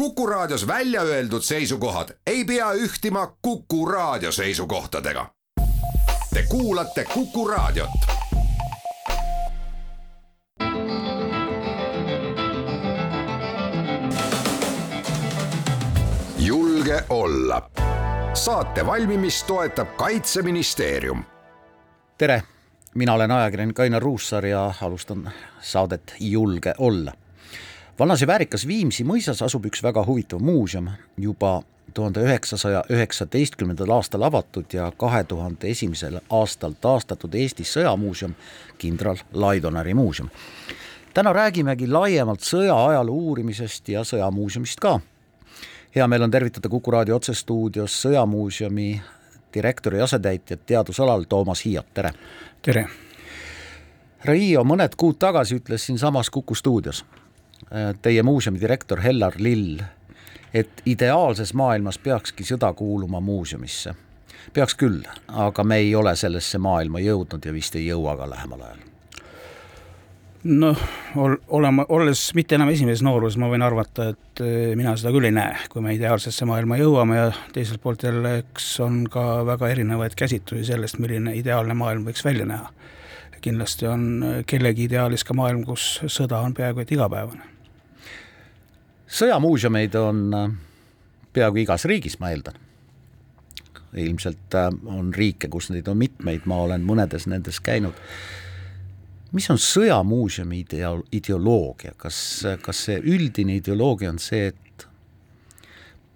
Kuku Raadios välja öeldud seisukohad ei pea ühtima Kuku Raadio seisukohtadega. Te kuulate Kuku Raadiot. julge olla. saate valmimist toetab Kaitseministeerium. tere, mina olen ajakirjanik Ainar Ruussaar ja alustan saadet Julge olla vanas ja väärikas Viimsi mõisas asub üks väga huvitav muuseum, juba tuhande üheksasaja üheksateistkümnendal aastal avatud ja kahe tuhande esimesel aastal taastatud Eesti sõjamuuseum, kindral Laidoneri muuseum. täna räägimegi laiemalt sõjaajaloo uurimisest ja sõjamuuseumist ka. hea meel on tervitada Kuku raadio otsestuudios Sõjamuuseumi direktori asetäitjat teadusalal Toomas Hiiot, tere! tere! Riio mõned kuud tagasi ütles siinsamas Kuku stuudios teie muuseumi direktor Hellar Lill, et ideaalses maailmas peakski sõda kuuluma muuseumisse. peaks küll, aga me ei ole sellesse maailma jõudnud ja vist ei jõua ka lähemal ajal noh, ol-, olema, olles mitte enam esimeses nooruses, ma võin arvata, et äh, mina seda küll ei näe, kui me ideaalsesse maailma jõuame ja teiselt poolt jälle, eks on ka väga erinevaid käsitlusi sellest, milline ideaalne maailm võiks välja näha. kindlasti on äh, kellegi ideaalis ka maailm, kus sõda on peaaegu et igapäevane sõjamuuseumeid on äh, peaaegu igas riigis, ma eeldan. ilmselt äh, on riike, kus neid on mitmeid, ma olen mõnedes nendes käinud. mis on sõjamuuseumi ideo-, ideoloogia, kas, kas see üldine ideoloogia on see, et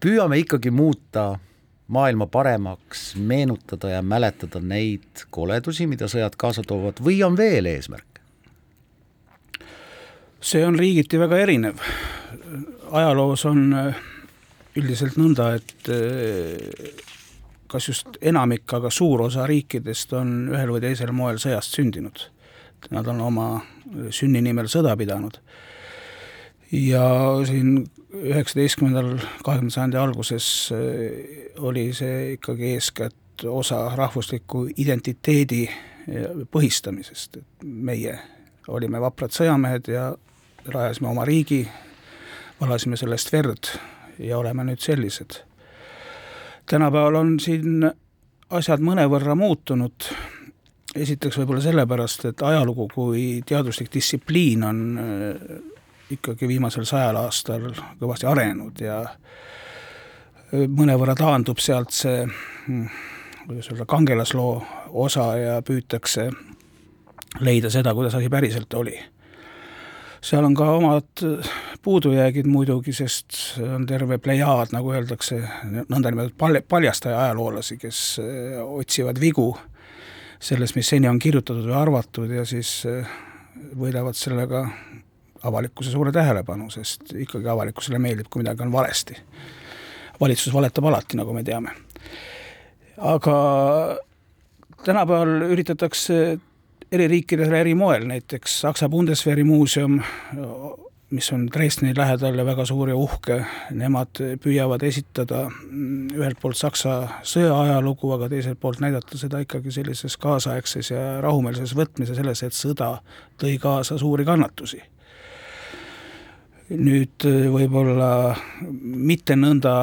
püüame ikkagi muuta maailma paremaks, meenutada ja mäletada neid koledusi, mida sõjad kaasa toovad või on veel eesmärk? see on riigiti väga erinev ajaloos on äh, üldiselt nõnda, et äh, kas just enamik, aga suur osa riikidest on ühel või teisel moel sõjast sündinud. Nad on oma sünni nimel sõda pidanud. ja siin üheksateistkümnendal, kahekümnenda sajandi alguses äh, oli see ikkagi eeskätt osa rahvusliku identiteedi põhistamisest, et meie olime vaprad sõjamehed ja rajasime oma riigi valasime sellest verd ja oleme nüüd sellised. tänapäeval on siin asjad mõnevõrra muutunud, esiteks võib-olla sellepärast, et ajalugu kui teaduslik distsipliin on äh, ikkagi viimasel sajal aastal kõvasti arenenud ja äh, mõnevõrra taandub sealt see hmm, kuidas öelda, kangelasloo osa ja püütakse leida seda, kuidas asi päriselt oli seal on ka omad puudujäägid muidugi, sest on terve plejaad, nagu öeldakse, nõndanimetatud pal-, paljastaja ajaloolasi, kes eh, otsivad vigu selles, mis seni on kirjutatud või arvatud ja siis eh, võidavad sellega avalikkuse suure tähelepanu, sest ikkagi avalikkusele meeldib, kui midagi on valesti. valitsus valetab alati, nagu me teame. aga tänapäeval üritatakse eri riikidele eri moel, näiteks Saksa Bundeswehri muuseum, mis on Dresdeni lähedal ja väga suur ja uhke, nemad püüavad esitada mm, ühelt poolt Saksa sõjaajalugu, aga teiselt poolt näidata seda ikkagi sellises kaasaegses ja rahumeelses võtmises, selles, et sõda tõi kaasa suuri kannatusi. nüüd võib-olla mitte nõnda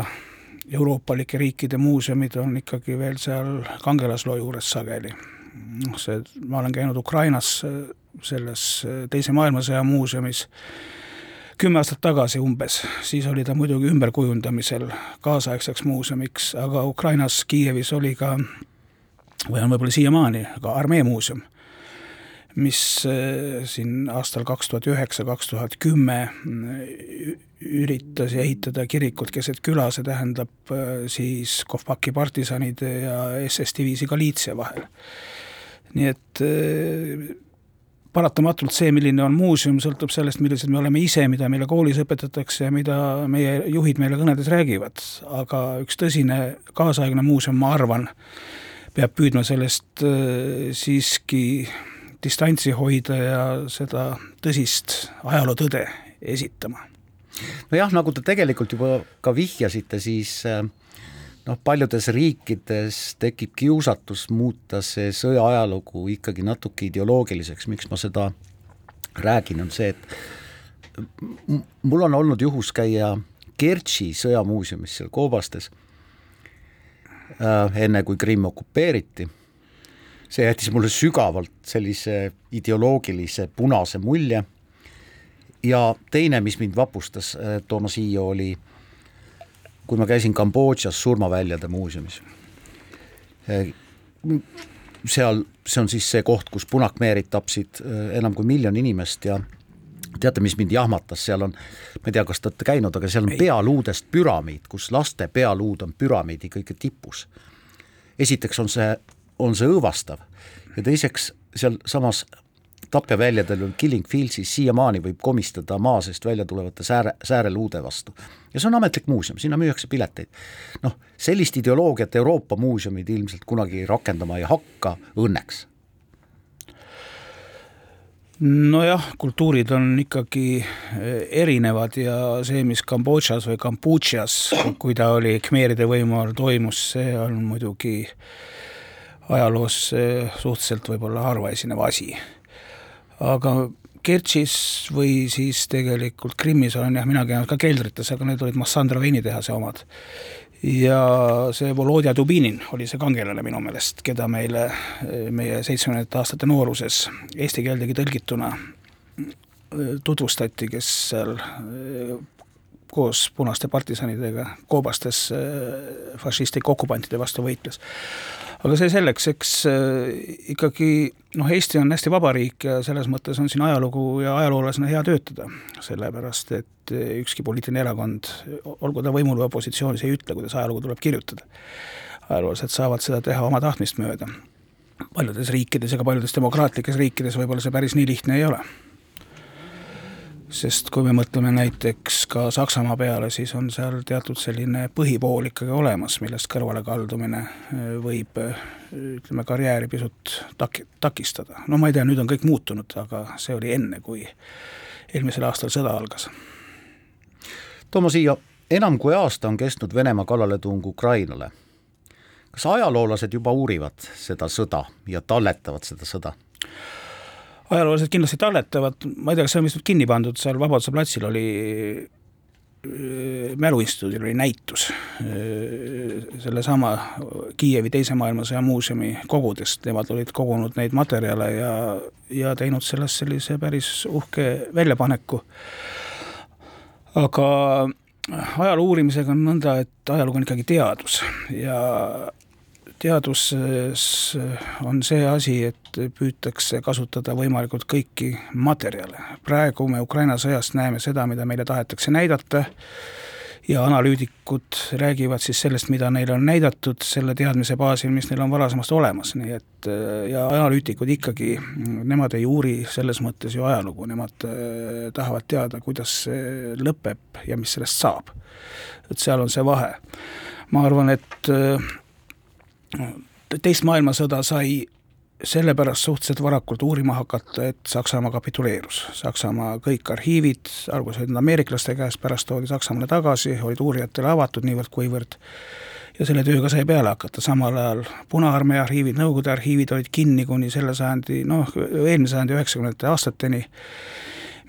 euroopalike riikide muuseumid on ikkagi veel seal kangelasloo juures sageli noh, see, ma olen käinud Ukrainas äh, selles äh, Teise maailmasõja muuseumis kümme aastat tagasi umbes, siis oli ta muidugi ümberkujundamisel kaasaegseks muuseumiks, aga Ukrainas Kiievis oli ka, või on võib-olla siiamaani, ka armee muuseum, mis äh, siin aastal kaks tuhat üheksa, kaks tuhat kümme üritas ehitada kirikut keset küla, see tähendab siis Kovpaki partisanide ja SS diviisi Galiitsia vahel nii et äh, paratamatult see, milline on muuseum, sõltub sellest, millised me oleme ise, mida meile koolis õpetatakse ja mida meie juhid meile kõnedes räägivad. aga üks tõsine kaasaegne muuseum, ma arvan, peab püüdma sellest äh, siiski distantsi hoida ja seda tõsist ajalootõde esitama. nojah, nagu te tegelikult juba ka vihjasite, siis äh, noh, paljudes riikides tekib kiusatus muuta see sõja ajalugu ikkagi natuke ideoloogiliseks, miks ma seda räägin, on see, et mul on olnud juhus käia Kertši sõjamuuseumis seal Koobastes äh,, enne kui Krimm okupeeriti. see jättis mulle sügavalt sellise ideoloogilise punase mulje ja teine, mis mind vapustas äh, Toomas Hiio, oli kui ma käisin Kambodžas surmaväljade muuseumis. Äh, seal, see on siis see koht, kus punakmeerid tapsid äh, enam kui miljon inimest ja teate, mis mind jahmatas, seal on, ma ei tea, kas te olete käinud, aga seal on pealuudest püramiid, kus laste pealuud on püramiidi kõige tipus. esiteks on see, on see õõvastav ja teiseks sealsamas tapjaväljadel Killing Fieldsis siiamaani võib komistada maa seest välja tulevate sääre, sääreluude vastu. ja see on ametlik muuseum, sinna müüakse pileteid. noh, sellist ideoloogiat Euroopa muuseumid ilmselt kunagi rakendama ei hakka, õnneks nojah, kultuurid on ikkagi eh, erinevad ja see, mis Kambodžas või Kambodžas, kui ta oli Khmeride võimu all, toimus, see on muidugi ajaloos eh, suhteliselt võib-olla harvaesinev asi. Aga Kertšis või siis tegelikult Krimmis olen jah, mina käinud ka keldrites, aga need olid Massandra veinitehase omad. Ja see Volodja Dubinin oli see kangelane minu meelest, keda meile meie seitsmekümnendate aastate nooruses eesti keeldegi tõlgituna. Tutvustati, kes seal koos punaste partisanidega koobastes fašistlike okupantide vastu võitles aga see selleks, eks äh, ikkagi noh, Eesti on hästi vaba riik ja selles mõttes on siin ajalugu ja ajaloolasena hea töötada, sellepärast et äh, ükski poliitiline erakond, olgu ta võimul või opositsioonis, ei ütle, kuidas ajalugu tuleb kirjutada. ajaloolased saavad seda teha oma tahtmist mööda. paljudes riikides ja ka paljudes demokraatlikes riikides võib-olla see päris nii lihtne ei ole sest kui me mõtleme näiteks ka Saksamaa peale, siis on seal teatud selline põhipool ikkagi olemas, millest kõrvalekaldumine äh, võib äh, ütleme, karjääri pisut tak-, takistada. no ma ei tea, nüüd on kõik muutunud, aga see oli enne, kui eelmisel aastal sõda algas. Toomas Hiio, enam kui aasta on kestnud Venemaa kallaletung Ukrainale. kas ajaloolased juba uurivad seda sõda ja talletavad seda sõda? Ajaloolased kindlasti talletavad, ma ei tea, kas see on vist nüüd kinni pandud, seal Vabaduse platsil oli mäluinstituudil oli näitus sellesama Kiievi Teise maailmasõja muuseumi kogudest, nemad olid kogunud neid materjale ja, ja teinud sellest sellise päris uhke väljapaneku. aga ajaloo uurimisega on nõnda, et ajalugu on ikkagi teadus ja teaduses on see asi, et püütakse kasutada võimalikult kõiki materjale. praegu me Ukraina sõjast näeme seda, mida meile tahetakse näidata ja analüütikud räägivad siis sellest, mida neile on näidatud, selle teadmise baasil, mis neil on varasemast olemas, nii et ja analüütikud ikkagi, nemad ei uuri selles mõttes ju ajalugu, nemad äh, tahavad teada, kuidas see lõpeb ja mis sellest saab. et seal on see vahe. ma arvan, et teist maailmasõda sai sellepärast suhteliselt varakult uurima hakata, et Saksamaa kapituleerus. Saksamaa kõik arhiivid, alguses olid ameeriklaste käes, pärast toodi Saksamaale tagasi, olid uurijatele avatud niivõrd-kuivõrd ja selle tööga sai peale hakata, samal ajal Punaarmee arhiivid, Nõukogude arhiivid olid kinni kuni selle sajandi, noh, eelmise sajandi üheksakümnendate aastateni,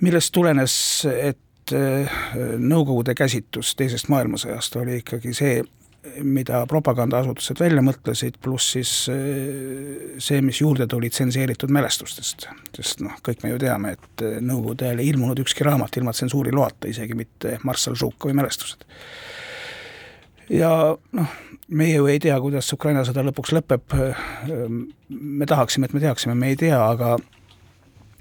millest tulenes, et äh, Nõukogude käsitlus Teisest maailmasõjast oli ikkagi see, mida propagandaasutused välja mõtlesid, pluss siis eh, see, mis juurde tuli tsenseeritud mälestustest. sest noh, kõik me ju teame, et eh, Nõukogude ajal ei ilmunud ükski raamat ilma tsensuuri loata, isegi mitte marssal Žukovi mälestused. ja noh, meie ju ei tea, kuidas Ukraina sõda lõpuks lõpeb, me tahaksime, et me teaksime, me ei tea, aga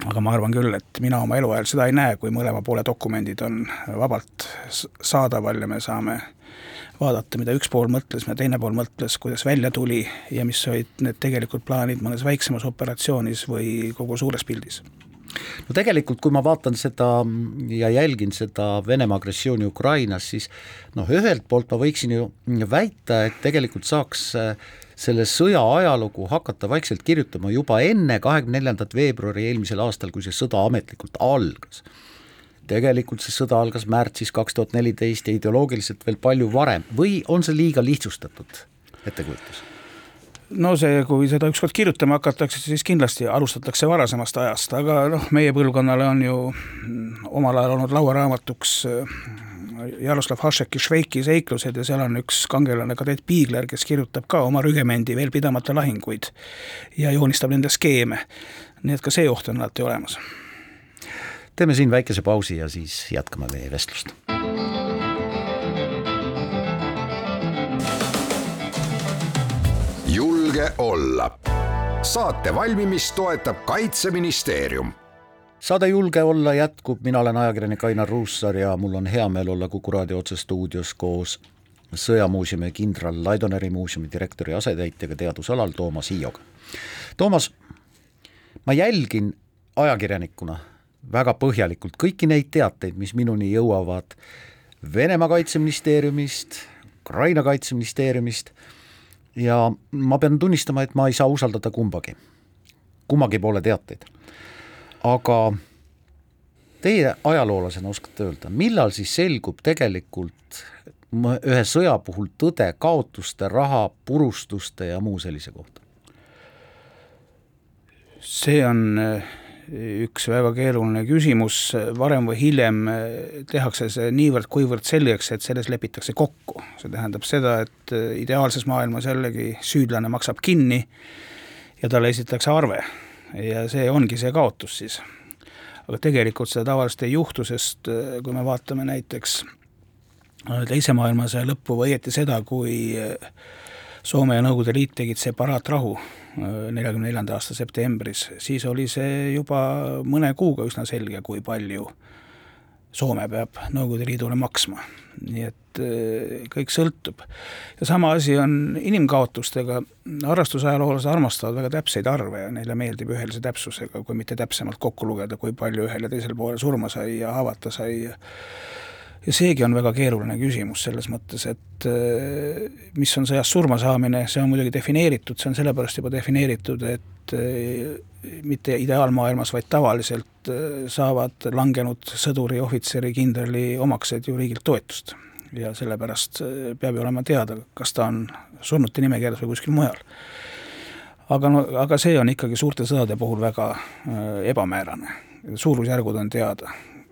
aga ma arvan küll, et mina oma eluajal seda ei näe, kui mõlema poole dokumendid on vabalt saadaval ja me saame vaadata, mida üks pool mõtles, mida teine pool mõtles, kuidas välja tuli ja mis olid need tegelikult plaanid mõnes väiksemas operatsioonis või kogu suures pildis. No tegelikult, kui ma vaatan seda ja jälgin seda Venemaa agressiooni Ukrainas, siis noh, ühelt poolt ma võiksin ju väita, et tegelikult saaks äh, selle sõja ajalugu hakata vaikselt kirjutama juba enne kahekümne neljandat veebruari eelmisel aastal, kui see sõda ametlikult algas tegelikult see sõda algas märtsis kaks tuhat neliteist ja ideoloogiliselt veel palju varem või on see liiga lihtsustatud ettekujutus? no see, kui seda ükskord kirjutama hakatakse, siis kindlasti alustatakse varasemast ajast, aga noh, meie põlvkonnale on ju omal ajal olnud lauaraamatuks Jaroslav Hašeki Šveiki seiklused ja seal on üks kangelane, kadett Piigler, kes kirjutab ka oma rügemendi veel pidamata lahinguid ja joonistab nende skeeme. nii et ka see oht on alati olemas. Teeme siin väikese pausi ja siis jätkame meie vestlust. julge olla. saate valmimist toetab Kaitseministeerium saade Julge olla jätkub, mina olen ajakirjanik Ainar Ruussaar ja mul on hea meel olla Kuku raadio otsestuudios koos Sõjamuuseumi kindral Laidoneri muuseumi direktori asetäitjaga teadusalal Toomas Hiioga. Toomas, ma jälgin ajakirjanikuna väga põhjalikult kõiki neid teateid, mis minuni jõuavad Venemaa kaitseministeeriumist, Ukraina kaitseministeeriumist ja ma pean tunnistama, et ma ei saa usaldada kumbagi, kummagi poole teateid aga teie ajaloolasena oskate öelda, millal siis selgub tegelikult ühe sõja puhul tõde kaotuste, raha, purustuste ja muu sellise kohta? see on äh, üks väga keeruline küsimus, varem või hiljem äh, tehakse see niivõrd-kuivõrd selgeks, et selles lepitakse kokku. see tähendab seda, et äh, ideaalses maailmas jällegi süüdlane maksab kinni ja talle esitatakse arve ja see ongi see kaotus siis. aga tegelikult seda tavaliselt ei juhtu, sest äh, kui me vaatame näiteks teise maailmasõja lõppu või õieti seda, kui äh, Soome ja Nõukogude Liit tegid separaatrahu neljakümne neljanda aasta septembris, siis oli see juba mõne kuuga üsna selge, kui palju Soome peab Nõukogude Liidule maksma. Nii et eh, kõik sõltub. ja sama asi on inimkaotustega, harrastusajaloolased armastavad väga täpseid arve ja neile meeldib ühelise täpsusega, kui mitte täpsemalt kokku lugeda, kui palju ühel ja teisel poolel surma sai ja haavata sai ja ja seegi on väga keeruline küsimus selles mõttes, et eh, mis on sõjas surma saamine, see on muidugi defineeritud, see on sellepärast juba defineeritud, et eh, mitte ideaalmaailmas, vaid tavaliselt eh, saavad langenud sõduri, ohvitseri, kindrali omaksed ju riigilt toetust. ja sellepärast peab ju olema teada, kas ta on surnute nimekirjas või kuskil mujal. aga no, aga see on ikkagi suurte sõdade puhul väga ebamäärane, suurusjärgud on teada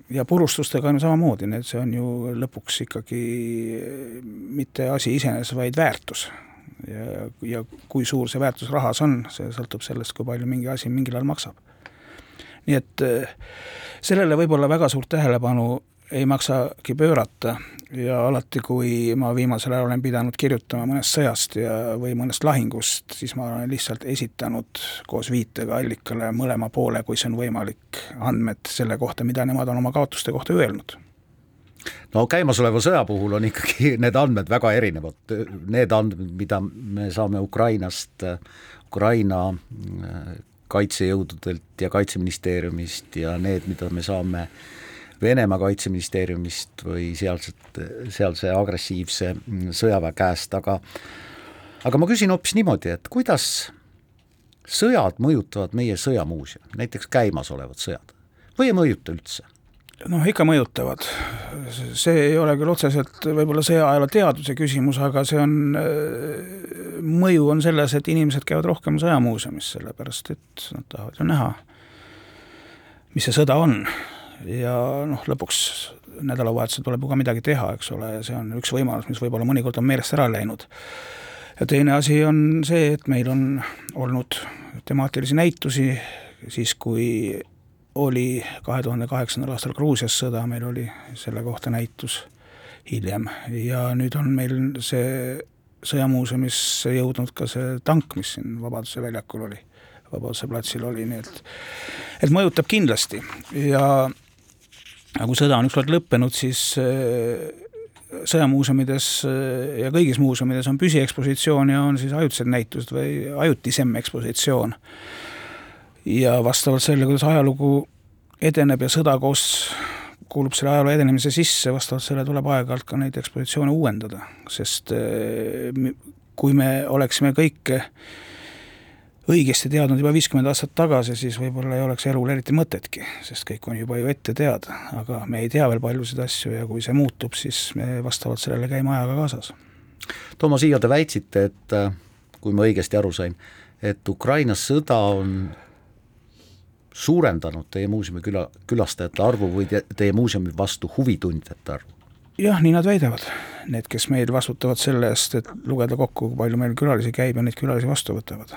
ja purustustega on samamoodi, need, see on ju lõpuks ikkagi mitte asi iseeneses, vaid väärtus. ja, ja kui suur see väärtus rahas on, see sõltub sellest, kui palju mingi asi mingil ajal maksab. nii et eh, sellele võib-olla väga suurt tähelepanu ei maksagi pöörata. Ja alati, kui ma viimasel ajal olen pidanud kirjutama mõnest sõjast ja, või mõnest lahingust, siis ma olen lihtsalt esitanud koos viitega allikale mõlema poole, kui see on võimalik, andmed selle kohta, mida nemad on oma kaotuste kohta öelnud. No käimasoleva sõja puhul on ikkagi need andmed väga erinevad, need andmed, mida me saame Ukrainast, Ukraina kaitsejõududelt ja kaitseministeeriumist ja need, mida me saame äh, Venemaa kaitseministeeriumist või sealset, sealse agressiivse sõjaväe käest, aga aga ma küsin hoopis niimoodi, et kuidas sõjad mõjutavad meie sõjamuuseumi, näiteks käimasolevad sõjad või ei mõjuta üldse? noh, ikka mõjutavad. see ei ole küll otseselt võib-olla sõjaajaloo teaduse küsimus, aga see on, mõju on selles, et inimesed käivad rohkem sõjamuuseumis, sellepärast et nad tahavad ju näha, mis see sõda on ja noh, lõpuks nädalavahetusel tuleb ju ka midagi teha, eks ole, ja see on üks võimalus, mis võib-olla mõnikord on meelest ära läinud. ja teine asi on see, et meil on olnud temaatilisi näitusi, siis kui oli kahe tuhande kaheksandal aastal Gruusias sõda, meil oli selle kohta näitus hiljem. Ja nüüd on meil see sõjamuuseumisse jõudnud ka see tank, mis siin Vabaduse väljakul oli, Vabaduse platsil oli, nii et et mõjutab kindlasti. Ja aga kui sõda on ükskord lõppenud, siis äh, sõjamuuseumides äh, ja kõigis muuseumides on püsiekspositsioon ja on siis ajutised näitused või ajutisem ekspositsioon. ja vastavalt sellele, kuidas ajalugu edeneb ja sõda koos kuulub selle ajaloo edenemise sisse, vastavalt sellele tuleb aeg-ajalt ka neid ekspositsioone uuendada, sest äh, kui me oleksime kõike õigesti teadnud juba viiskümmend aastat tagasi, siis võib-olla ei oleks elul eriti mõtetki, sest kõik on juba ju ette teada, aga me ei tea veel paljusid asju ja kui see muutub, siis me vastavalt sellele käime ajaga kaasas. Toomas Hiia, te väitsite, et kui ma õigesti aru sain, et Ukraina sõda on suurendanud teie muuseumi küla, külastajate arvu või te, teie muuseumi vastu huvi tundjate arvu? jah, nii nad väidavad. Need, kes meil vastutavad selle eest, et lugeda kokku, kui palju meil külalisi käib ja neid külalisi vastu võtavad.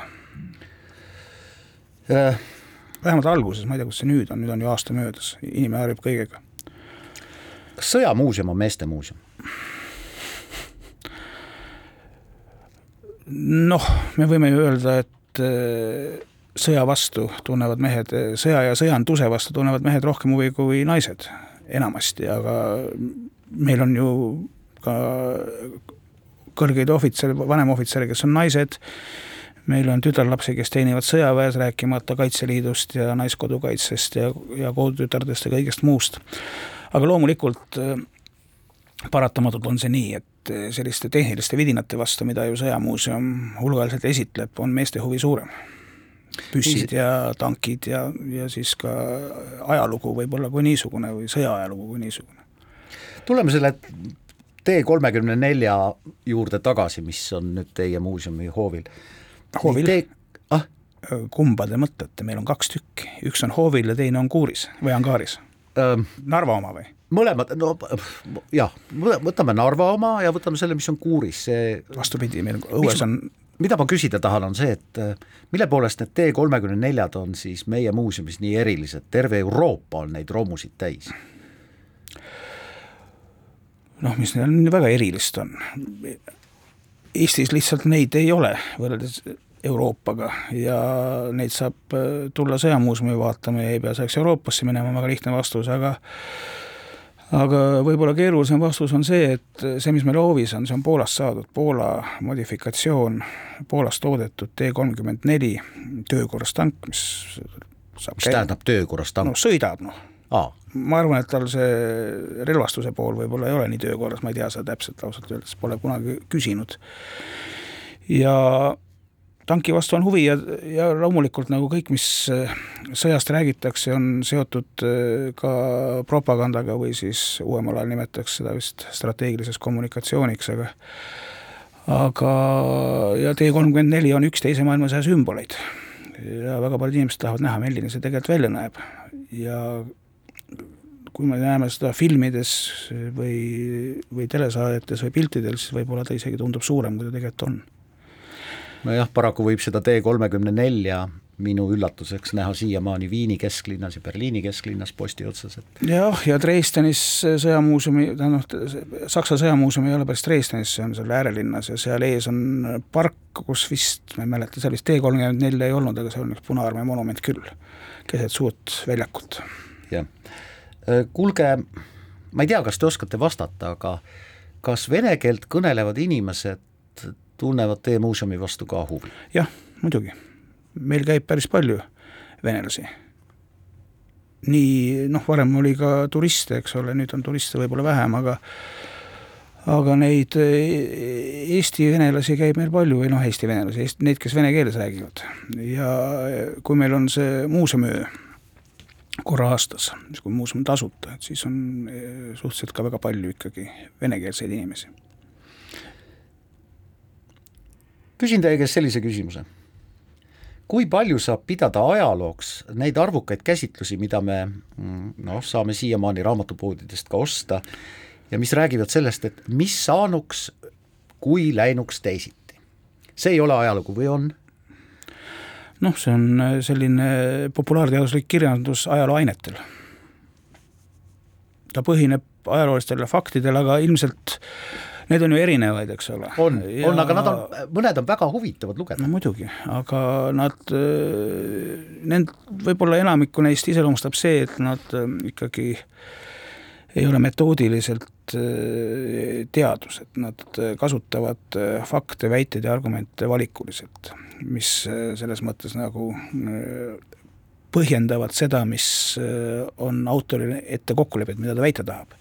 Vähemalt alguses, ma ei tea, kus see nüüd on, nüüd on ju aasta möödas, inimene harjub kõigega. kas sõjamuuseum on meestemuuseum? noh, me võime ju öelda, et äh, sõja vastu tunnevad mehed, sõja ja sõjanduse vastu tunnevad mehed rohkem huvi kui naised enamasti, aga meil on ju ka kõrgeid ohvitsere, vanemohvitsere, kes on naised, meil on tütarlapsi, kes teenivad sõjaväes, rääkimata Kaitseliidust ja Naiskodukaitsest ja, ja kodutütardest ja kõigest muust. aga loomulikult äh, paratamatult on see nii, et äh, selliste tehniliste vidinate vastu, mida ju Sõjamuuseum hulgaliselt esitleb, on meeste huvi suurem. püssid ja tankid ja, ja siis ka ajalugu võib-olla kui niisugune või sõjaajalugu kui niisugune. tuleme selle T kolmekümne nelja juurde tagasi, mis on nüüd teie muuseumi hoovil. Hoovil? Ah? kumba te mõtlete, meil on kaks tükki, üks on hoovil ja teine on kuuris või angaaris ähm,? Narva oma või? mõlemad, no jah, võtame Narva oma ja võtame selle, mis on kuuris, see vastupidi, meil õues on mida ma küsida tahan, on see, et mille poolest need T kolmekümne neljad on siis meie muuseumis nii erilised, terve Euroopa on neid romusid täis noh, mis neil väga erilist on. Eestis lihtsalt neid ei ole võrreldes Euroopaga ja neid saab äh, tulla sõjamuuseumi vaatama ja ei pea selleks Euroopasse minema, väga lihtne vastus, aga aga võib-olla keerulisem vastus on see, et see, mis meil hoovis on, see on Poolast saadud, Poola modifikatsioon, Poolas toodetud T kolmkümmend neli töökorras tank, mis saab mis tähendab töökorras tank? no sõidab, noh Aa. ma arvan, et tal see relvastuse pool võib-olla ei ole nii töökorras, ma ei tea seda täpselt ausalt öeldes, pole kunagi küsinud. ja tanki vastu on huvi ja, ja loomulikult nagu kõik, mis äh, sõjast räägitakse, on seotud äh, ka propagandaga või siis uuemal ajal nimetatakse seda vist strateegiliseks kommunikatsiooniks, aga aga, ja T kolmkümmend neli on üks teise maailmasõja sümboleid. ja väga paljud inimesed tahavad näha, milline see tegelikult välja näeb. ja kui me näeme seda filmides või, või telesaadetes või piltidel, siis võib-olla ta isegi tundub suurem, kui ta tegelikult on. nojah, paraku võib seda T kolmekümne nelja minu üllatuseks näha siiamaani Viini kesklinnas ja Berliini kesklinnas posti otsas, et jah, ja Dresdenis sõjamuuseumi, tähendab, Saksa sõjamuuseum ei ole päris Dresdenis, see on seal äärelinnas ja seal ees on park, kus vist, ma ei mäleta, seal vist T kolmkümmend nelja ei olnud, aga seal on üks Punaarmee monument küll, keset suurt väljakut. jah kuulge, ma ei tea, kas te oskate vastata, aga kas vene keelt kõnelevad inimesed tunnevad teie muuseumi vastu ka huvi? jah, muidugi. meil käib päris palju venelasi. nii noh, varem oli ka turiste, eks ole, nüüd on turiste võib-olla vähem, aga aga neid e, eesti venelasi käib meil palju või noh, eesti venelasi, neid, kes vene keeles räägivad. ja kui meil on see muuseumiöö korra aastas, siis kui muuseum tasuta, et siis on eh, suhteliselt ka väga palju ikkagi venekeelseid inimesi. küsin teie käest sellise küsimuse. kui palju saab pidada ajalooks neid arvukaid käsitlusi, mida me mm, noh, saame siiamaani raamatupoodidest ka osta ja mis räägivad sellest, et mis saanuks, kui läinuks teisiti? see ei ole ajalugu või on? Noh, see on äh, selline populaarteaduslik kirjandus ajalooainetel. ta põhineb ajaloolistel faktidel, aga ilmselt need on ju erinevaid, eks ole. on on, aga nad on, mõned on väga huvitavad lugeda. no muidugi, aga nad, äh, nend-, võib-olla enamikku neist iseloomustab see, et nad äh, ikkagi ei ole metoodiliselt teadus, et nad kasutavad fakte, väiteid ja argumente valikuliselt mis äh, selles mõttes nagu äh, põhjendavad seda, mis äh, on autoril ette kokku lepitud, mida ta väita tahab.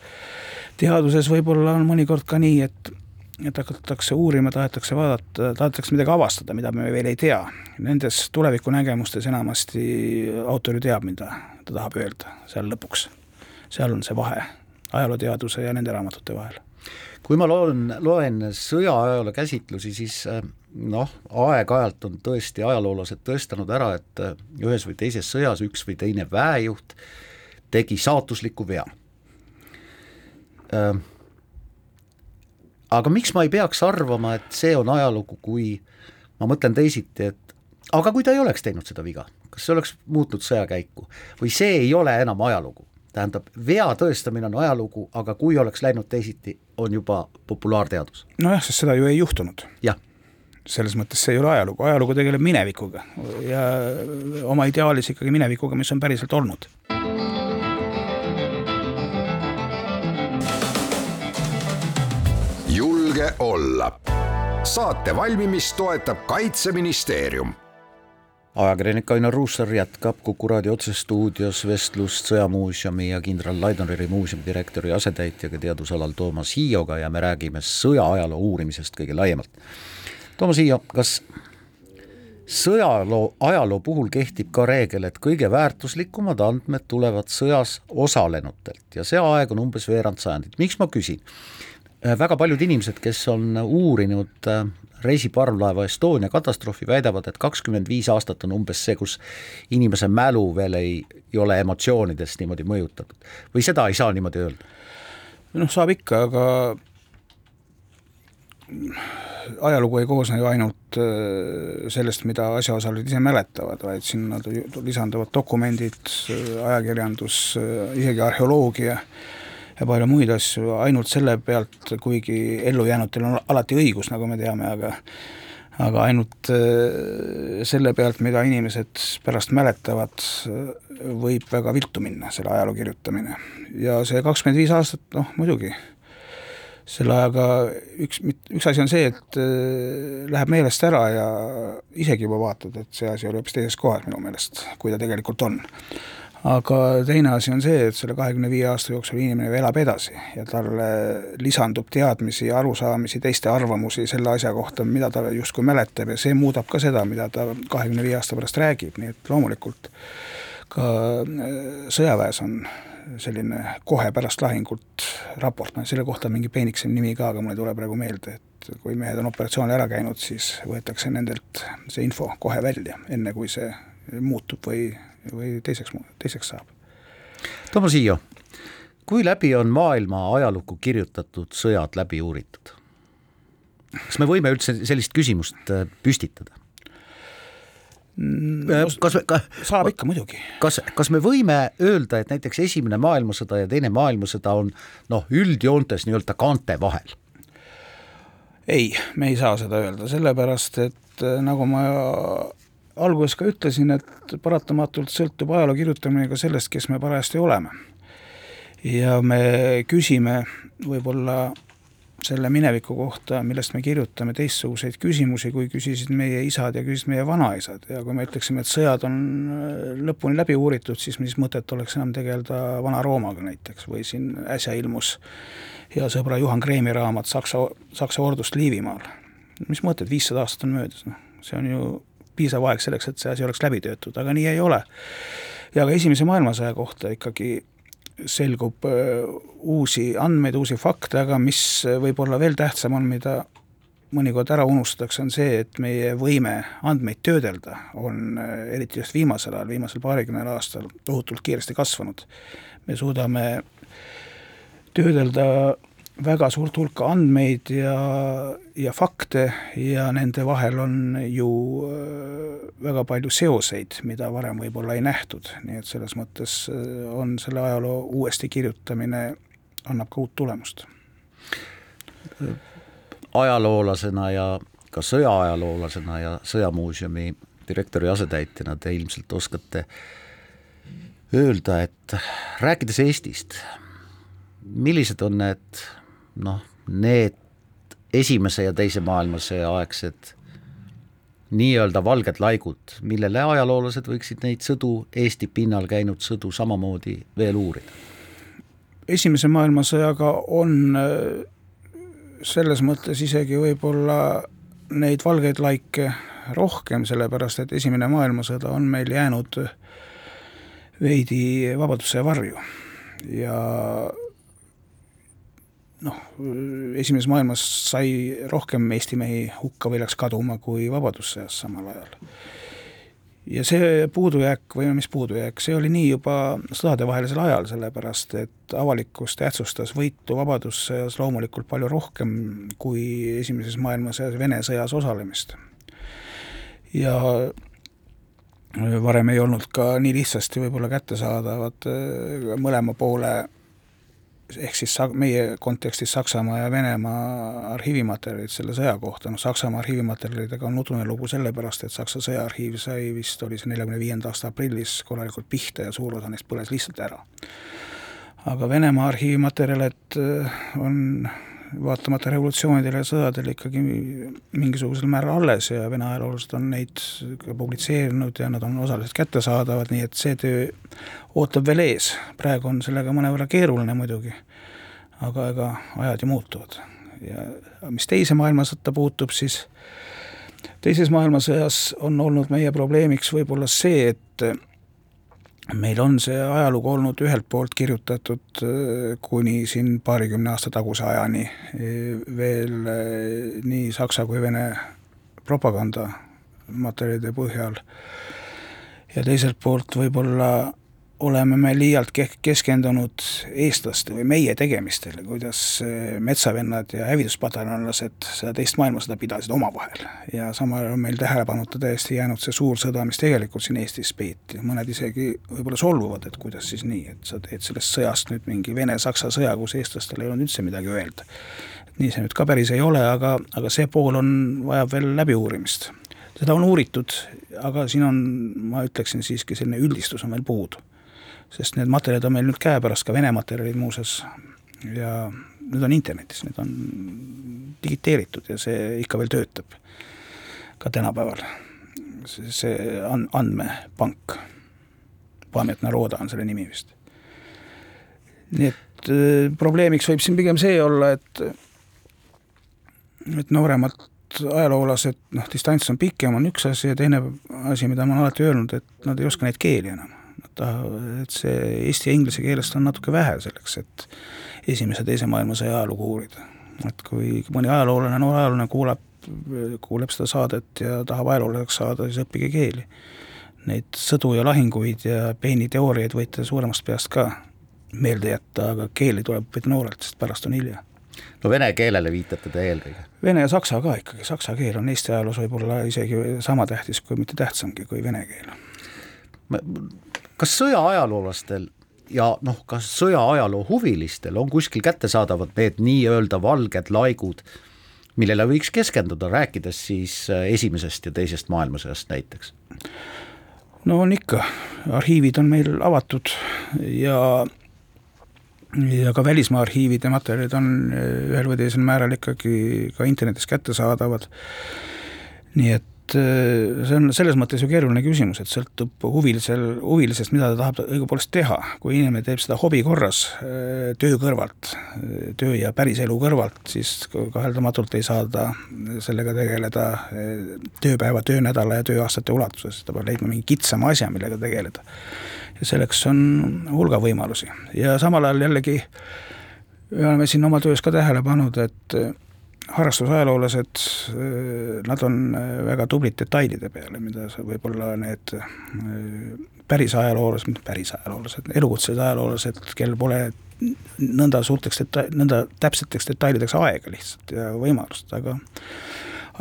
teaduses võib-olla on mõnikord ka nii, et et hakatakse uurima, tahetakse vaadata, tahetakse midagi avastada, mida me veel ei tea. Nendes tulevikunägemustes enamasti autor ju teab, mida ta tahab öelda seal lõpuks. seal on see vahe ajalooteaduse ja nende raamatute vahel kui ma loen, loen sõjaajaloo käsitlusi, siis äh, noh, aeg-ajalt on tõesti ajaloolased tõestanud ära, et äh, ühes või teises sõjas üks või teine väejuht tegi saatusliku vea. Äh, aga miks ma ei peaks arvama, et see on ajalugu, kui ma mõtlen teisiti, et aga kui ta ei oleks teinud seda viga, kas see oleks muutnud sõjakäiku või see ei ole enam ajalugu? Tähendab, vea tõestamine on ajalugu, aga kui oleks läinud teisiti, on juba populaarteadus. nojah, sest seda ju ei juhtunud. jah selles mõttes see ei ole ajalugu, ajalugu tegeleb minevikuga ja oma ideaalis ikkagi minevikuga, mis on päriselt olnud. julge olla. saate valmimist toetab Kaitseministeerium ajakirjanik Ainar Ruussaar jätkab Kuku raadio otsestuudios vestlust Sõjamuuseumi ja kindral Laidoneri muuseumi direktori asetäitjaga teadusalal Toomas Hiioga ja me räägime sõjaajaloo uurimisest kõige laiemalt. Toomas Hiio, kas sõjaloo, ajaloo puhul kehtib ka reegel, et kõige väärtuslikumad andmed tulevad sõjas osalenutelt ja see aeg on umbes veerand sajandit, miks ma küsin? väga paljud inimesed, kes on uurinud reisiparvlaeva Estonia katastroofi, väidavad, et kakskümmend viis aastat on umbes see, kus inimese mälu veel ei, ei ole emotsioonidest niimoodi mõjutatud. või seda ei saa niimoodi öelda? noh, saab ikka, aga ajalugu ei koosne ju ainult äh, sellest, mida asjaosalised ise mäletavad, vaid sinna lisanduvad dokumendid, ajakirjandus, isegi arheoloogia palju muid asju, ainult selle pealt, kuigi ellujäänutel on alati õigus, nagu me teame, aga aga ainult äh, selle pealt, mida inimesed pärast mäletavad, võib väga viltu minna, selle ajaloo kirjutamine. ja see kakskümmend viis aastat, noh muidugi, selle ajaga üks, üks asi on see, et äh, läheb meelest ära ja isegi juba vaatad, et see asi oli hoopis teises kohas minu meelest, kui ta tegelikult on aga teine asi on see, et selle kahekümne viie aasta jooksul inimene elab edasi ja talle lisandub teadmisi ja arusaamisi, teiste arvamusi selle asja kohta, mida ta justkui mäletab. Ja see muudab ka seda, mida ta kahekümne viie aasta pärast räägib, nii et loomulikult ka äh, sõjaväes on selline kohe pärast lahingut raport, no selle kohta on mingi peenikesem nimi ka, aga mul ei tule praegu meelde, et kui mehed on operatsioonil ära käinud, siis võetakse nendelt see info kohe välja, enne kui see muutub või või teiseks, teiseks saab. Toomas Hiio, kui läbi on maailma ajalukku kirjutatud sõjad läbi uuritud? kas me võime üldse sellist küsimust äh, püstitada? no, äh, kas me, ka, saab ikka muidugi. kas, kas me võime öelda, et näiteks Esimene maailmasõda ja Teine maailmasõda on noh, üldjoontes nii-öelda kaante vahel? ei, me ei saa seda öelda, sellepärast et äh, nagu ma alguses ka ütlesin, et paratamatult sõltub ajaloo kirjutamine ka sellest, kes me parajasti oleme. ja me küsime võib-olla selle mineviku kohta, millest me kirjutame teistsuguseid küsimusi, kui küsisid meie isad ja küsisid meie vanaisad ja kui me ütleksime, et sõjad on äh, lõpuni läbi uuritud, siis mis mõtet oleks enam tegeleda Vana-Roomaga näiteks või siin äsja ilmus hea sõbra Juhan Kreemi raamat Saksa, Saksa ordust Liivimaal. mis mõtet, viissada aastat on möödas, noh, see on ju piisav aeg selleks, et see asi oleks läbi töötud, aga nii ei ole. ja ka Esimese maailmasõja kohta ikkagi selgub äh, uusi andmeid, uusi fakte, aga mis võib-olla veel tähtsam on, mida mõnikord ära unustatakse, on see, et meie võime andmeid töödelda on äh, eriti just viimasel ajal, viimasel paarikümnel aastal tohutult kiiresti kasvanud. me suudame töödelda väga suurt hulka andmeid ja, ja fakte ja nende vahel on ju äh, väga palju seoseid, mida varem võib-olla ei nähtud, nii et selles mõttes äh, on selle ajaloo uuesti kirjutamine, annab ka uut tulemust. ajaloolasena ja ka sõjaajaloolasena ja Sõjamuuseumi direktori asetäitjana te ilmselt oskate öelda, et rääkides Eestist, millised on need noh, need esimese ja teise maailmasõja aegsed nii-öelda valged laigud, millele ajaloolased võiksid neid sõdu, Eesti pinnal käinud sõdu samamoodi veel uurida? esimese maailmasõjaga on äh, selles mõttes isegi võib-olla neid valgeid laike rohkem, sellepärast et Esimene maailmasõda on meil jäänud veidi Vabadussõja varju ja noh, esimeses maailmas sai rohkem Eesti mehi hukka või läks kaduma kui Vabadussõjas samal ajal. ja see puudujääk või mis puudujääk, see oli nii juba sõdadevahelisel ajal, sellepärast et avalikkus tähtsustas võitu Vabadussõjas loomulikult palju rohkem kui Esimeses maailmasõjas Vene sõjas osalemist. ja varem ei olnud ka nii lihtsasti võib-olla kättesaadavad äh, mõlema poole ehk siis meie kontekstis Saksamaa ja Venemaa arhiivimaterjalid selle sõja kohta, noh Saksamaa arhiivimaterjalidega on udune lugu sellepärast, et Saksa sõjaarhiiv sai vist, oli see neljakümne viienda aasta aprillis korralikult pihta ja suur osa neist põles lihtsalt ära. aga Venemaa arhiivimaterjalid äh, on vaatamata revolutsioonidele ja sõdadele ikkagi mingisugusel määral alles ja Vene ajaloolased on neid ka publitseerinud ja nad on osaliselt kättesaadavad, nii et see töö ootab veel ees. praegu on sellega mõnevõrra keeruline muidugi, aga ega ajad ju muutuvad. ja mis teise maailmasõtta puutub, siis teises maailmasõjas on olnud meie probleemiks võib-olla see, et meil on see ajalugu olnud ühelt poolt kirjutatud äh, kuni siin paarikümne aasta taguse ajani äh, veel äh, nii saksa kui vene propagandamaterjalide põhjal. Ja teiselt poolt võib-olla oleme me liialt keskendunud eestlaste või meie tegemistele, kuidas eh, metsavennad ja hävituspataljonlased seda teist maailmasõda pidasid omavahel. ja samal ajal on meil tähelepanuta täiesti jäänud see suur sõda, mis tegelikult siin Eestis peeti, mõned isegi võib-olla solvuvad, et kuidas siis nii, et sa teed sellest sõjast nüüd mingi Vene-Saksa sõja, kus eestlastel ei olnud üldse midagi öelda. nii see nüüd ka päris ei ole, aga, aga see pool on, vajab veel läbiuurimist seda on uuritud, aga siin on, ma ütleksin siiski, selline üldistus on veel puudu sest need materjalid on meil nüüd käepärast, ka Vene materjalid muuseas, ja need on internetis, need on digiteeritud ja see ikka veel töötab ka tänapäeval. see on andmepank, Pametna Rooda on selle nimi vist. nii et äh, probleemiks võib siin pigem see olla, et et nooremad ajaloolased, noh, distants on pikem, on üks asi ja teine asi, mida ma olen alati öelnud, et nad ei oska neid keeli enam et see eesti ja inglise keelest on natuke vähe selleks, et esimese-teise maailmasõja ajalugu uurida. et kui mõni ajaloolane, noor ajaloolane kuulab, kuuleb seda saadet ja tahab ajaloolaseks saada, siis õppige keeli. Neid sõdu ja lahinguid ja peeniteooriaid võite suuremast peast ka meelde jätta, aga keeli tuleb õppida noorelt, sest pärast on hilja no vene keelele viitate te eelkõige? Vene ja saksa ka ikkagi, saksa keel on Eesti ajaloos võib-olla isegi sama tähtis, kui mitte tähtsamgi kui vene keel kas sõjaajaloolastel ja noh, kas sõjaajaloo huvilistel on kuskil kättesaadavad need nii-öelda valged laigud, millele võiks keskenduda, rääkides siis äh, esimesest ja teisest maailmasõjast näiteks? no on ikka, arhiivid on meil avatud ja ja ka välismaa arhiivide materjalid on äh, ühel või teisel määral ikkagi ka internetis kättesaadavad. nii et see on selles mõttes ju keeruline küsimus, et sõltub huvilisel, huvilisest, mida ta tahab õigupoolest teha. kui inimene teeb seda hobi korras, äh, töö kõrvalt, äh, töö ja päriselu kõrvalt, siis kaheldamatult ei saa ta sellega tegeleda tööpäeva, töönädala ja tööaastate ulatuses, ta peab leidma mingi kitsama asja, millega tegeleda. ja selleks on hulga võimalusi ja samal ajal jällegi oleme siin oma töös ka tähele pannud, et harrastusajaloolased, nad on äh, väga tublid detailide peale, mida sa võib-olla need äh, päris ajaloolased, mitte päris ajaloolased, elukutselised ajaloolased, kel pole nõnda suurteks deta-, nõnda täpseteks detailideks aega lihtsalt ja võimalust, aga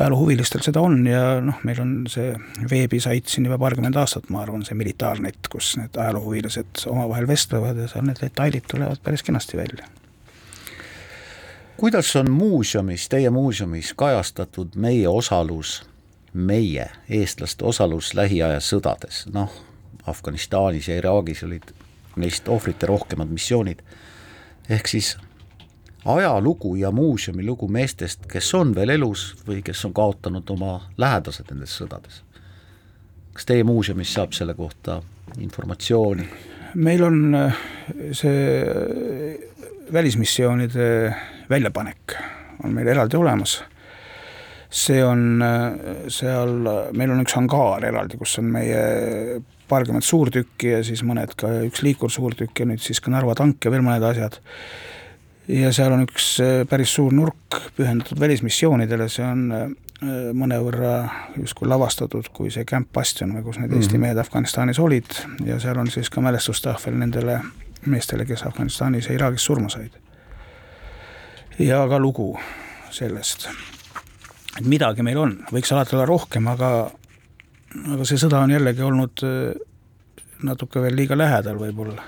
ajaloohuvilistel seda on ja noh, meil on see veebisait siin juba paarkümmend aastat, ma arvan, see Militaarnet, kus need ajaloohuvilised omavahel vestlevad ja seal need detailid tulevad päris kenasti välja kuidas on muuseumis, teie muuseumis kajastatud meie osalus, meie, eestlaste osalus lähiaja sõdades, noh, Afganistanis ja Iraagis olid neist ohvrite rohkemad missioonid, ehk siis ajalugu ja muuseumi lugu meestest, kes on veel elus või kes on kaotanud oma lähedased nendes sõdades. kas teie muuseumis saab selle kohta informatsiooni? meil on äh, see välismissioonide väljapanek on meil eraldi olemas. see on seal, meil on üks hangaar eraldi, kus on meie paarkümmend suurtükki ja siis mõned ka üks liikursuurtükk ja nüüd siis ka Narva tank ja veel mõned asjad. ja seal on üks päris suur nurk pühendatud välismissioonidele, see on mõnevõrra justkui lavastatud kui see Camp Bastion või kus need mm -hmm. Eesti mehed Afganistanis olid ja seal on siis ka mälestustahvel nendele meestele, kes Afganistanis ja Iraagis surma said. Ja ka lugu sellest, et midagi meil on, võiks alati olla rohkem, aga aga see sõda on jällegi olnud natuke veel liiga lähedal võib-olla.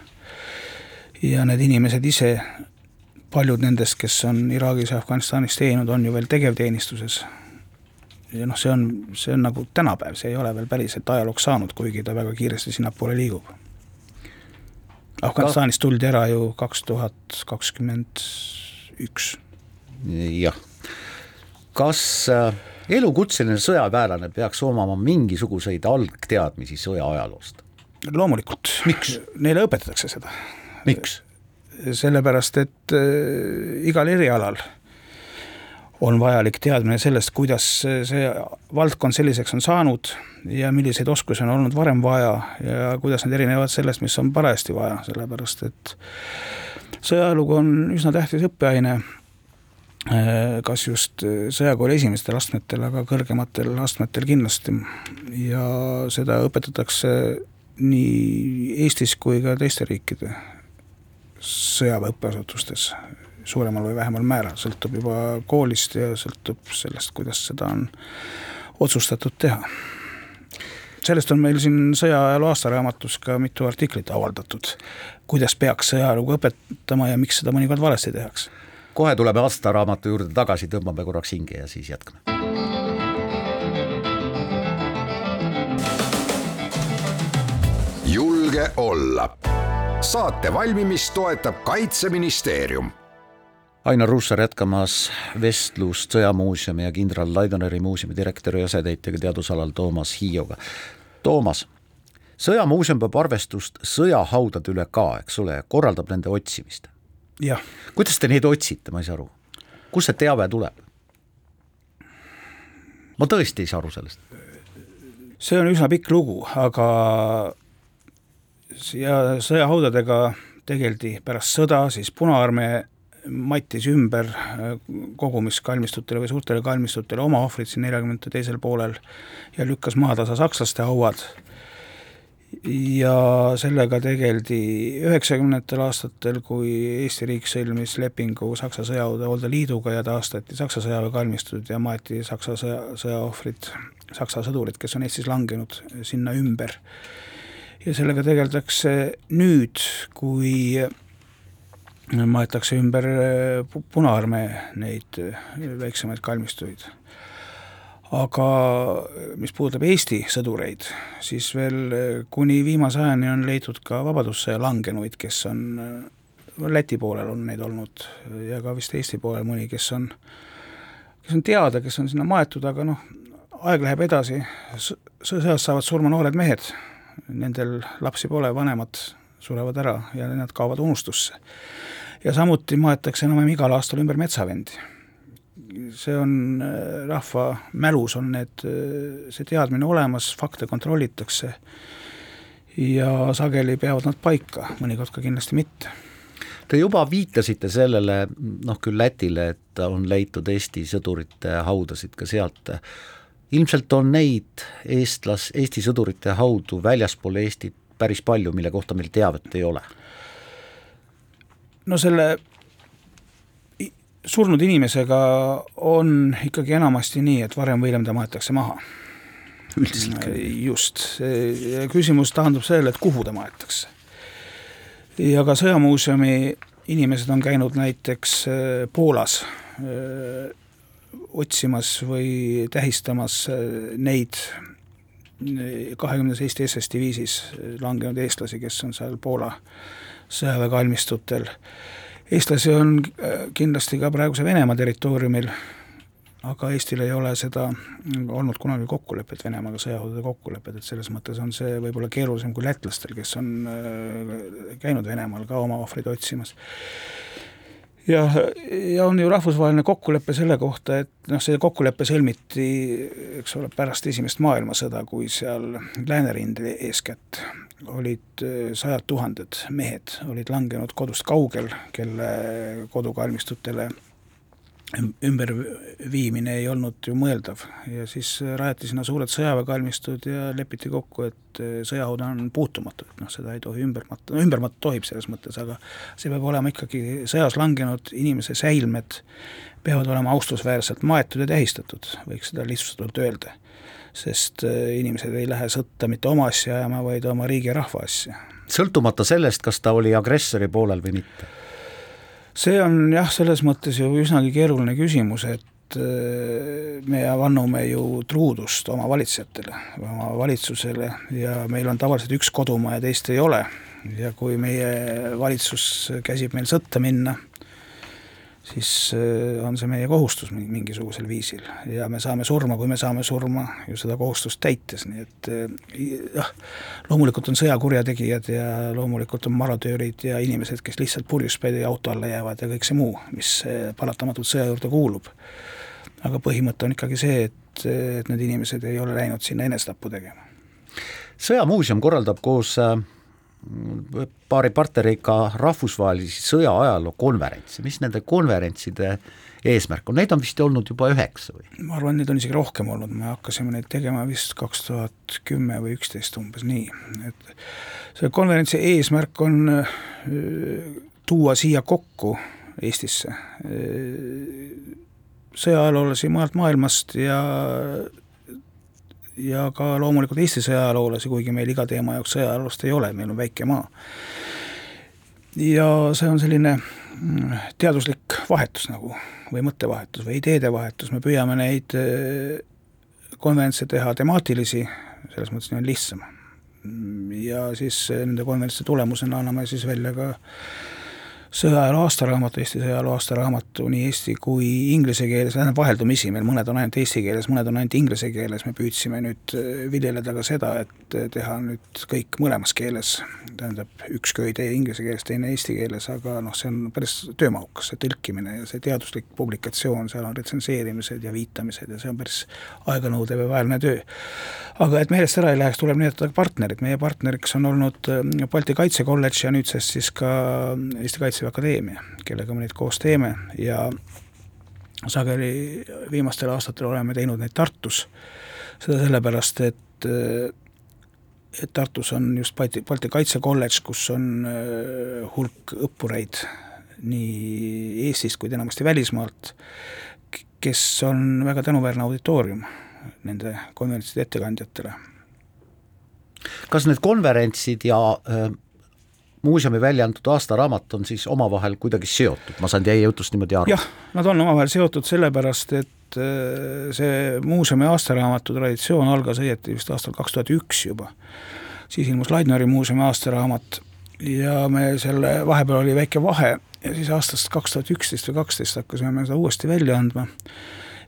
ja need inimesed ise, paljud nendest, kes on Iraagis ja Afganistanis teeninud, on ju veel tegevteenistuses ja noh, see on, see on nagu tänapäev, see ei ole veel päriselt ajalooks saanud, kuigi ta väga kiiresti sinnapoole liigub. Afganistanist tuldi ära ju kaks tuhat kakskümmend üks. Jah. kas äh, elukutseline sõjaväelane peaks omama mingisuguseid algteadmisi sõja ajaloost? loomulikult. Neile õpetatakse seda. miks? sellepärast, et äh, igal erialal on vajalik teadmine sellest, kuidas see valdkond selliseks on saanud ja milliseid oskusi on olnud varem vaja ja kuidas need erinevad sellest, mis on parajasti vaja, sellepärast et sõjalugu on üsna tähtis õppeaine, kas just sõjakooli esimestel astmetel, aga kõrgematel astmetel kindlasti. ja seda õpetatakse nii Eestis kui ka teiste riikide sõjaväeõppeasutustes suuremal või vähemal määral, sõltub juba koolist ja sõltub sellest, kuidas seda on otsustatud teha. sellest on meil siin sõjaajaloo aastaraamatus ka mitu artiklit avaldatud, kuidas peaks sõjalugu õpetama ja miks seda mõnikord valesti tehakse. Kohe tuleme aastaraamatu juurde tagasi, tõmbame korraks hinge ja siis jätkame. julge olla saate valmimist toetab Kaitseministeerium Ainar Ruussaar jätkamas vestlust Sõjamuuseumi ja kindral Laidoneri muuseumi direktori asetäitjaga teadusalal Toomas Hiioga. Toomas, sõjamuuseum peab arvestust sõjahaudade üle ka, eks ole, korraldab nende otsimist. Kuidas te neid otsite, ma ei saa aru, kust see teave tuleb? ma tõesti ei saa aru sellest. see on üsna pikk lugu, aga ja sõjahaudadega tegeldi pärast sõda, siis Punaarmee mattis ümber äh, kogumiskalmistutele või suurtele kalmistutele oma ohvrid siin neljakümnendate teisel poolel ja lükkas maatasa sakslaste hauad. Ja sellega tegeldi üheksakümnendatel aastatel, kui Eesti riik sõlmis lepingu Saksa sõjaväe liiduga ja taastati Saksa sõjaväekalmistud ja maeti Saksa sõja, sõjaohvrid, Saksa sõdurid, kes on Eestis langenud, sinna ümber. ja sellega tegeldakse nüüd, kui maetakse ümber Punaarmee neid väiksemaid kalmistuid. Aga mis puudutab Eesti sõdureid, siis veel äh, kuni viimase ajani on leitud ka Vabadussõja langenuid, kes on, Läti poolel on neid olnud ja ka vist Eesti poolel mõni, kes on, kes on teada, kes on sinna maetud, aga noh, aeg läheb edasi, sõjas saavad surma noored mehed, nendel lapsi pole, vanemad surevad ära ja nad kaovad unustusse. Ja samuti maetakse enam-vähem igal aastal ümber metsavendi. See on äh, rahva mälus on need, äh, see teadmine olemas, fakte kontrollitakse ja sageli peavad nad paika, mõnikord ka kindlasti mitte Te juba viitasite sellele, noh küll Lätile, et on leitud Eesti sõdurite haudasid ka sealt. ilmselt on neid eestlas, Eesti sõdurite haudu väljaspool Eestit päris palju, mille kohta meil teavet ei ole no selle surnud inimesega on ikkagi enamasti nii, et varem või hiljem ta maetakse maha. üldiselt just, küsimus taandub sellele, et kuhu ta maetakse. ja ka Sõjamuuseumi inimesed on käinud näiteks äh, Poolas öö, äh, otsimas või tähistamas äh, neid kahekümnes Eesti SS diviisis langenud eestlasi, kes on seal Poola sõjaväekalmistutel. Eestlasi on äh, kindlasti ka praeguse Venemaa territooriumil, aga Eestil ei ole seda olnud kunagi kokkulepet Venemaaga, sõjaväe kokkulepet, et selles mõttes on see võib-olla keerulisem kui lätlastel, kes on äh, käinud Venemaal ka oma ohvreid otsimas. Ja, ja on ju rahvusvaheline kokkulepe selle kohta, et noh, see kokkulepe sõlmiti, eks ole, pärast Esimest maailmasõda, kui seal läänerindel eeskätt olid äh, sajad tuhanded mehed, olid langenud kodust kaugel, kelle kodukalmistutele ümberviimine ei olnud ju mõeldav ja siis rajati sinna suured sõjaväekalmistud ja lepiti kokku, et sõjahaud on puutumatud, noh, seda ei tohi ümber matta, no ümber matta tohib selles mõttes, aga see peab olema ikkagi sõjas langenud inimese säilmed, peavad olema austusväärselt maetud ja tähistatud, võiks seda lihtsustatult öelda. Sest inimesed ei lähe sõtta mitte oma asja ajama, vaid oma riigi ja rahva asja. sõltumata sellest, kas ta oli agressori poolel või mitte see on jah, selles mõttes ju üsnagi keeruline küsimus, et äh, me vannume ju truudust oma valitsejatele, oma valitsusele ja meil on tavaliselt üks kodumaa ja teist ei ole. ja kui meie valitsus käsib meil sõtta minna, siis äh, on see meie kohustus mingisugusel viisil ja me saame surma, kui me saame surma ju seda kohustust täites, nii et äh, jah, loomulikult on sõjakurjategijad ja loomulikult on marodöörid ja inimesed, kes lihtsalt purjuspäidi auto alla jäävad ja kõik see muu, mis äh, paratamatult sõja juurde kuulub. aga põhimõte on ikkagi see, et, et need inimesed ei ole läinud sinna enesetappu tegema. sõjamuuseum korraldab koos paari partneriga rahvusvahelisi sõjaajaloo konverentse, mis nende konverentside eesmärk on, neid on vist olnud juba üheksa või? ma arvan, neid on isegi rohkem olnud, me hakkasime neid tegema vist kaks tuhat kümme või üksteist umbes nii, et selle konverentsi eesmärk on äh, tuua siia kokku Eestisse äh, sõjaajaloolasi mujalt maailmast ja ja ka loomulikult Eesti sõjaajaloolasi, kuigi meil iga teema jaoks sõjaajaloolast ei ole, meil on väike maa. ja see on selline mm, teaduslik vahetus nagu või mõttevahetus või ideede vahetus, me püüame neid äh, konverentse teha temaatilisi, selles mõttes nii on lihtsam. ja siis äh, nende konverentside tulemusena anname siis välja ka sõjaajaloo aastaraamatu, Eesti sõjaajaloo aastaraamatu nii eesti kui inglise keeles, tähendab vaheldumisi, meil mõned on ainult eesti keeles, mõned on ainult inglise keeles, me püüdsime nüüd äh, viljeleda ka seda, et äh, teha nüüd kõik mõlemas keeles, tähendab, üks köide inglise keeles, teine eesti keeles, aga noh, see on päris töömahukas, see tõlkimine ja see teaduslik publikatsioon, seal on retsenseerimised ja viitamised ja see on päris aeganõudev ja vaevaline töö. aga et meelest ära ei läheks, tuleb nimetada partnerid, meie partneriks on olnud äh, Balti Kaitsekolledž ja nüüdsest siis ka Eesti Kaitse Kaitseväe Akadeemia, kellega me neid koos teeme ja sageli viimastel aastatel oleme teinud neid Tartus, seda sellepärast, et et Tartus on just Balti, Balti Kaitsekolledž, kus on äh, hulk õppureid nii Eestist kui enamasti välismaalt, kes on väga tänuväärne auditoorium nende konverentside ettekandjatele. kas need konverentsid ja äh, muuseumi välja antud aastaraamat on siis omavahel kuidagi seotud, ma saan teie jutust niimoodi aru? jah, nad on omavahel seotud sellepärast, et äh, see muuseumi aastaraamatu traditsioon algas õieti vist aastal kaks tuhat üks juba. siis ilmus Laidneri muuseumi aastaraamat ja me selle, vahepeal oli väike vahe ja siis aastast kaks tuhat üksteist või kaksteist hakkasime me seda uuesti välja andma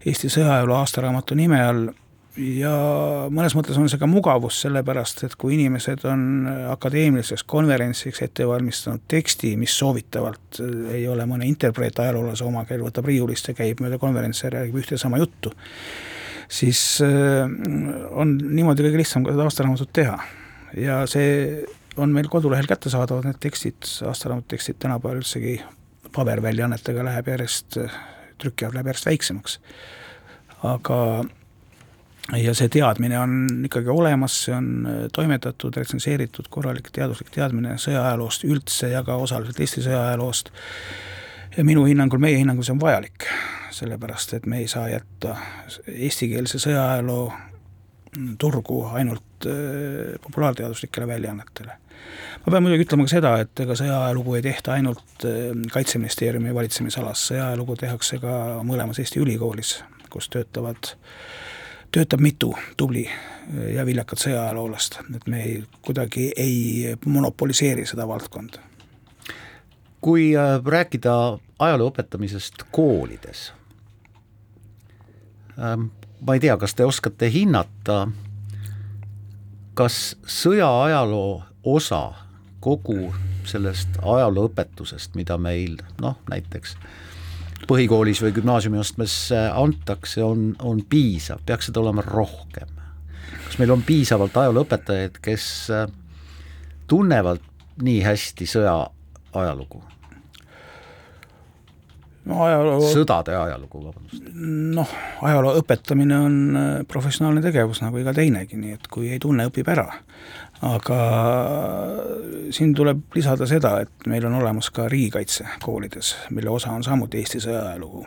Eesti sõjaajaloo aastaraamatu nime all ja mõnes mõttes on see ka mugavus, sellepärast et kui inimesed on akadeemiliseks konverentsiks ette valmistanud teksti, mis soovitavalt äh, ei ole mõne interpreet ajaloolase oma, kel võtab riiulist ja käib mööda konverentsi ja räägib ühte sama juttu, siis äh, on niimoodi kõige lihtsam ka seda aastaraamatut teha. ja see on meil kodulehel kättesaadavad, need tekstid, aastaraamatu tekstid tänapäeval üldsegi paberväljaannetega läheb järjest, trükiarv läheb järjest väiksemaks. aga ja see teadmine on ikkagi olemas, see on äh, toimetatud, retsenseeritud, korralik teaduslik teadmine sõjaajaloost üldse ja ka osaliselt Eesti sõjaajaloost. ja minu hinnangul, meie hinnangul see on vajalik, sellepärast et me ei saa jätta eestikeelse sõjaajaloo turgu ainult äh, populaarteaduslikele väljaannetele. ma pean muidugi ütlema ka seda, et ega sõjaajalugu ei tehta ainult äh, Kaitseministeeriumi valitsemisalas, sõjaajalugu tehakse ka mõlemas Eesti ülikoolis, kus töötavad töötab mitu tubli ja viljakat sõjaajaloolast, et me ei, kuidagi ei monopoliseeri seda valdkonda. kui äh, rääkida ajaloo õpetamisest koolides, ähm, ma ei tea, kas te oskate hinnata, kas sõjaajaloo osa kogu sellest ajalooõpetusest, mida meil noh, näiteks põhikoolis või gümnaasiumiastmes äh, antakse, on, on piisav, peaks seda olema rohkem. kas meil on piisavalt ajalooõpetajaid, kes äh, tunnevad nii hästi sõja ajalugu? no ajaloo, sõdade ajalugu, vabandust. noh, ajaloo õpetamine on äh, professionaalne tegevus nagu iga teinegi, nii et kui ei tunne, õpib ära. Aga siin tuleb lisada seda, et meil on olemas ka riigikaitse koolides, mille osa on samuti Eesti sõjaajalugu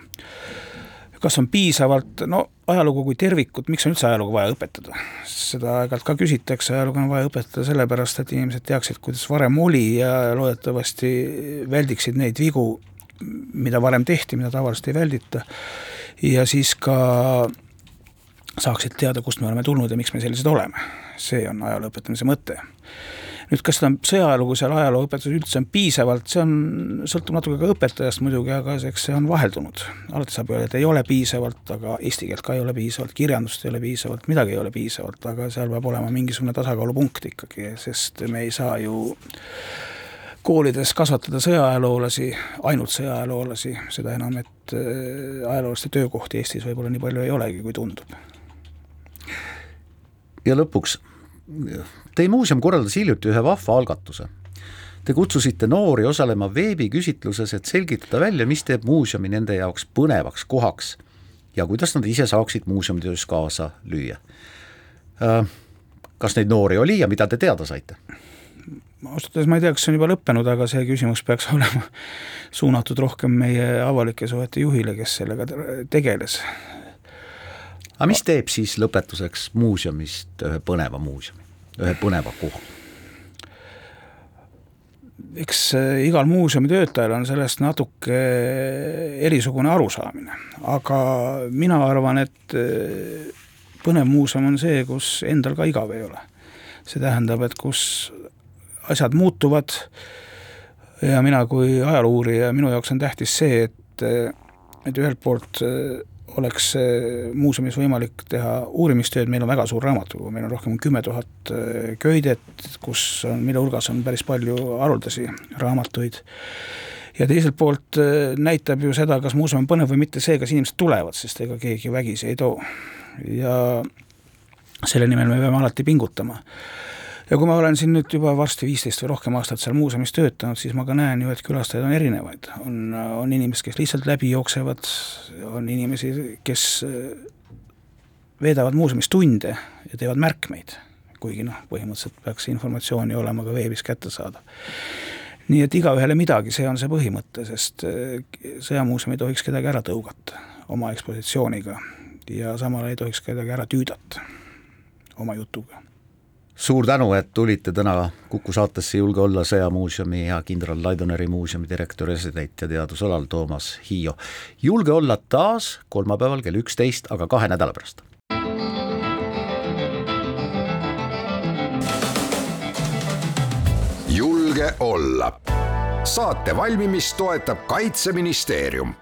kas on piisavalt, no ajalugu kui tervikut, miks on üldse ajalugu vaja õpetada? seda aeg-ajalt ka küsitakse, ajalugu on vaja õpetada sellepärast, et inimesed teaksid, kuidas varem oli ja loodetavasti väldiksid neid vigu, mida varem tehti, mida tavaliselt ei väldita. ja siis ka saaksid teada, kust me oleme tulnud ja miks me sellised oleme. see on ajaloo õpetamise mõte nüüd, kas seda sõjaajalugu seal ajalooõpetuses üldse on piisavalt, see on, sõltub natuke ka õpetajast muidugi, aga eks see on vaheldunud. alati saab öelda, et ei ole piisavalt, aga eesti keelt ka ei ole piisavalt, kirjandust ei ole piisavalt, midagi ei ole piisavalt, aga seal peab olema mingisugune tasakaalupunkt ikkagi, sest me ei saa ju koolides kasvatada sõjaajaloolasi, ainult sõjaajaloolasi, seda enam, et äh, ajaloolaste töökohti Eestis võib-olla nii palju ei olegi, kui tundub. Ja lõpuks Teie muuseum korraldas hiljuti ühe vahva algatuse. Te kutsusite noori osalema veebiküsitluses, et selgitada välja, mis teeb muuseumi nende jaoks põnevaks kohaks ja kuidas nad ise saaksid muuseumi töös kaasa lüüa. Äh, kas neid noori oli ja mida te teada saite? ausalt öeldes ma ei tea, kas see on juba lõppenud, aga see küsimus peaks olema suunatud rohkem meie avalike suhete juhile, kes sellega tegeles aga mis teeb siis lõpetuseks muuseumist ühe põneva muuseumi, ühe põneva koha? eks äh, igal muuseumi töötajal on sellest natuke erisugune arusaamine, aga mina arvan, et äh, põnev muuseum on see, kus endal ka igav ei ole. see tähendab, et kus asjad muutuvad ja mina kui ajaloo-uurija, minu jaoks on tähtis see, et, et ühelt poolt oleks muuseumis võimalik teha uurimistööd, meil on väga suur raamatukogu, meil on rohkem kui kümme tuhat äh, köidet, kus on, mille hulgas on päris palju haruldasi raamatuid. ja teiselt poolt äh, näitab ju seda, kas muuseum on põnev või mitte see, kas inimesed tulevad, sest ega keegi vägisi ei too. ja selle nimel me peame alati pingutama ja kui ma olen siin nüüd juba varsti viisteist või rohkem aastat seal muuseumis töötanud, siis ma ka näen ju, et külastajaid on erinevaid. on, on inimesed, kes lihtsalt läbi jooksevad, on inimesi, kes äh, veedavad muuseumis tunde ja teevad märkmeid, kuigi noh, põhimõtteliselt peaks informatsiooni olema ka veebis kättesaadav. nii et igaühele midagi, see on see põhimõte, sest äh, sõjamuuseum ei tohiks kedagi ära tõugata oma ekspositsiooniga ja samal ei tohiks kedagi ära tüüdata oma jutuga suur tänu, et tulite täna Kuku saatesse Julge olla sõjamuuseumi ja kindral Laidoneri muuseumi direktori asetäitja teadusalal Toomas Hiio. julge olla taas kolmapäeval kell üksteist, aga kahe nädala pärast. julge olla. saate valmimist toetab Kaitseministeerium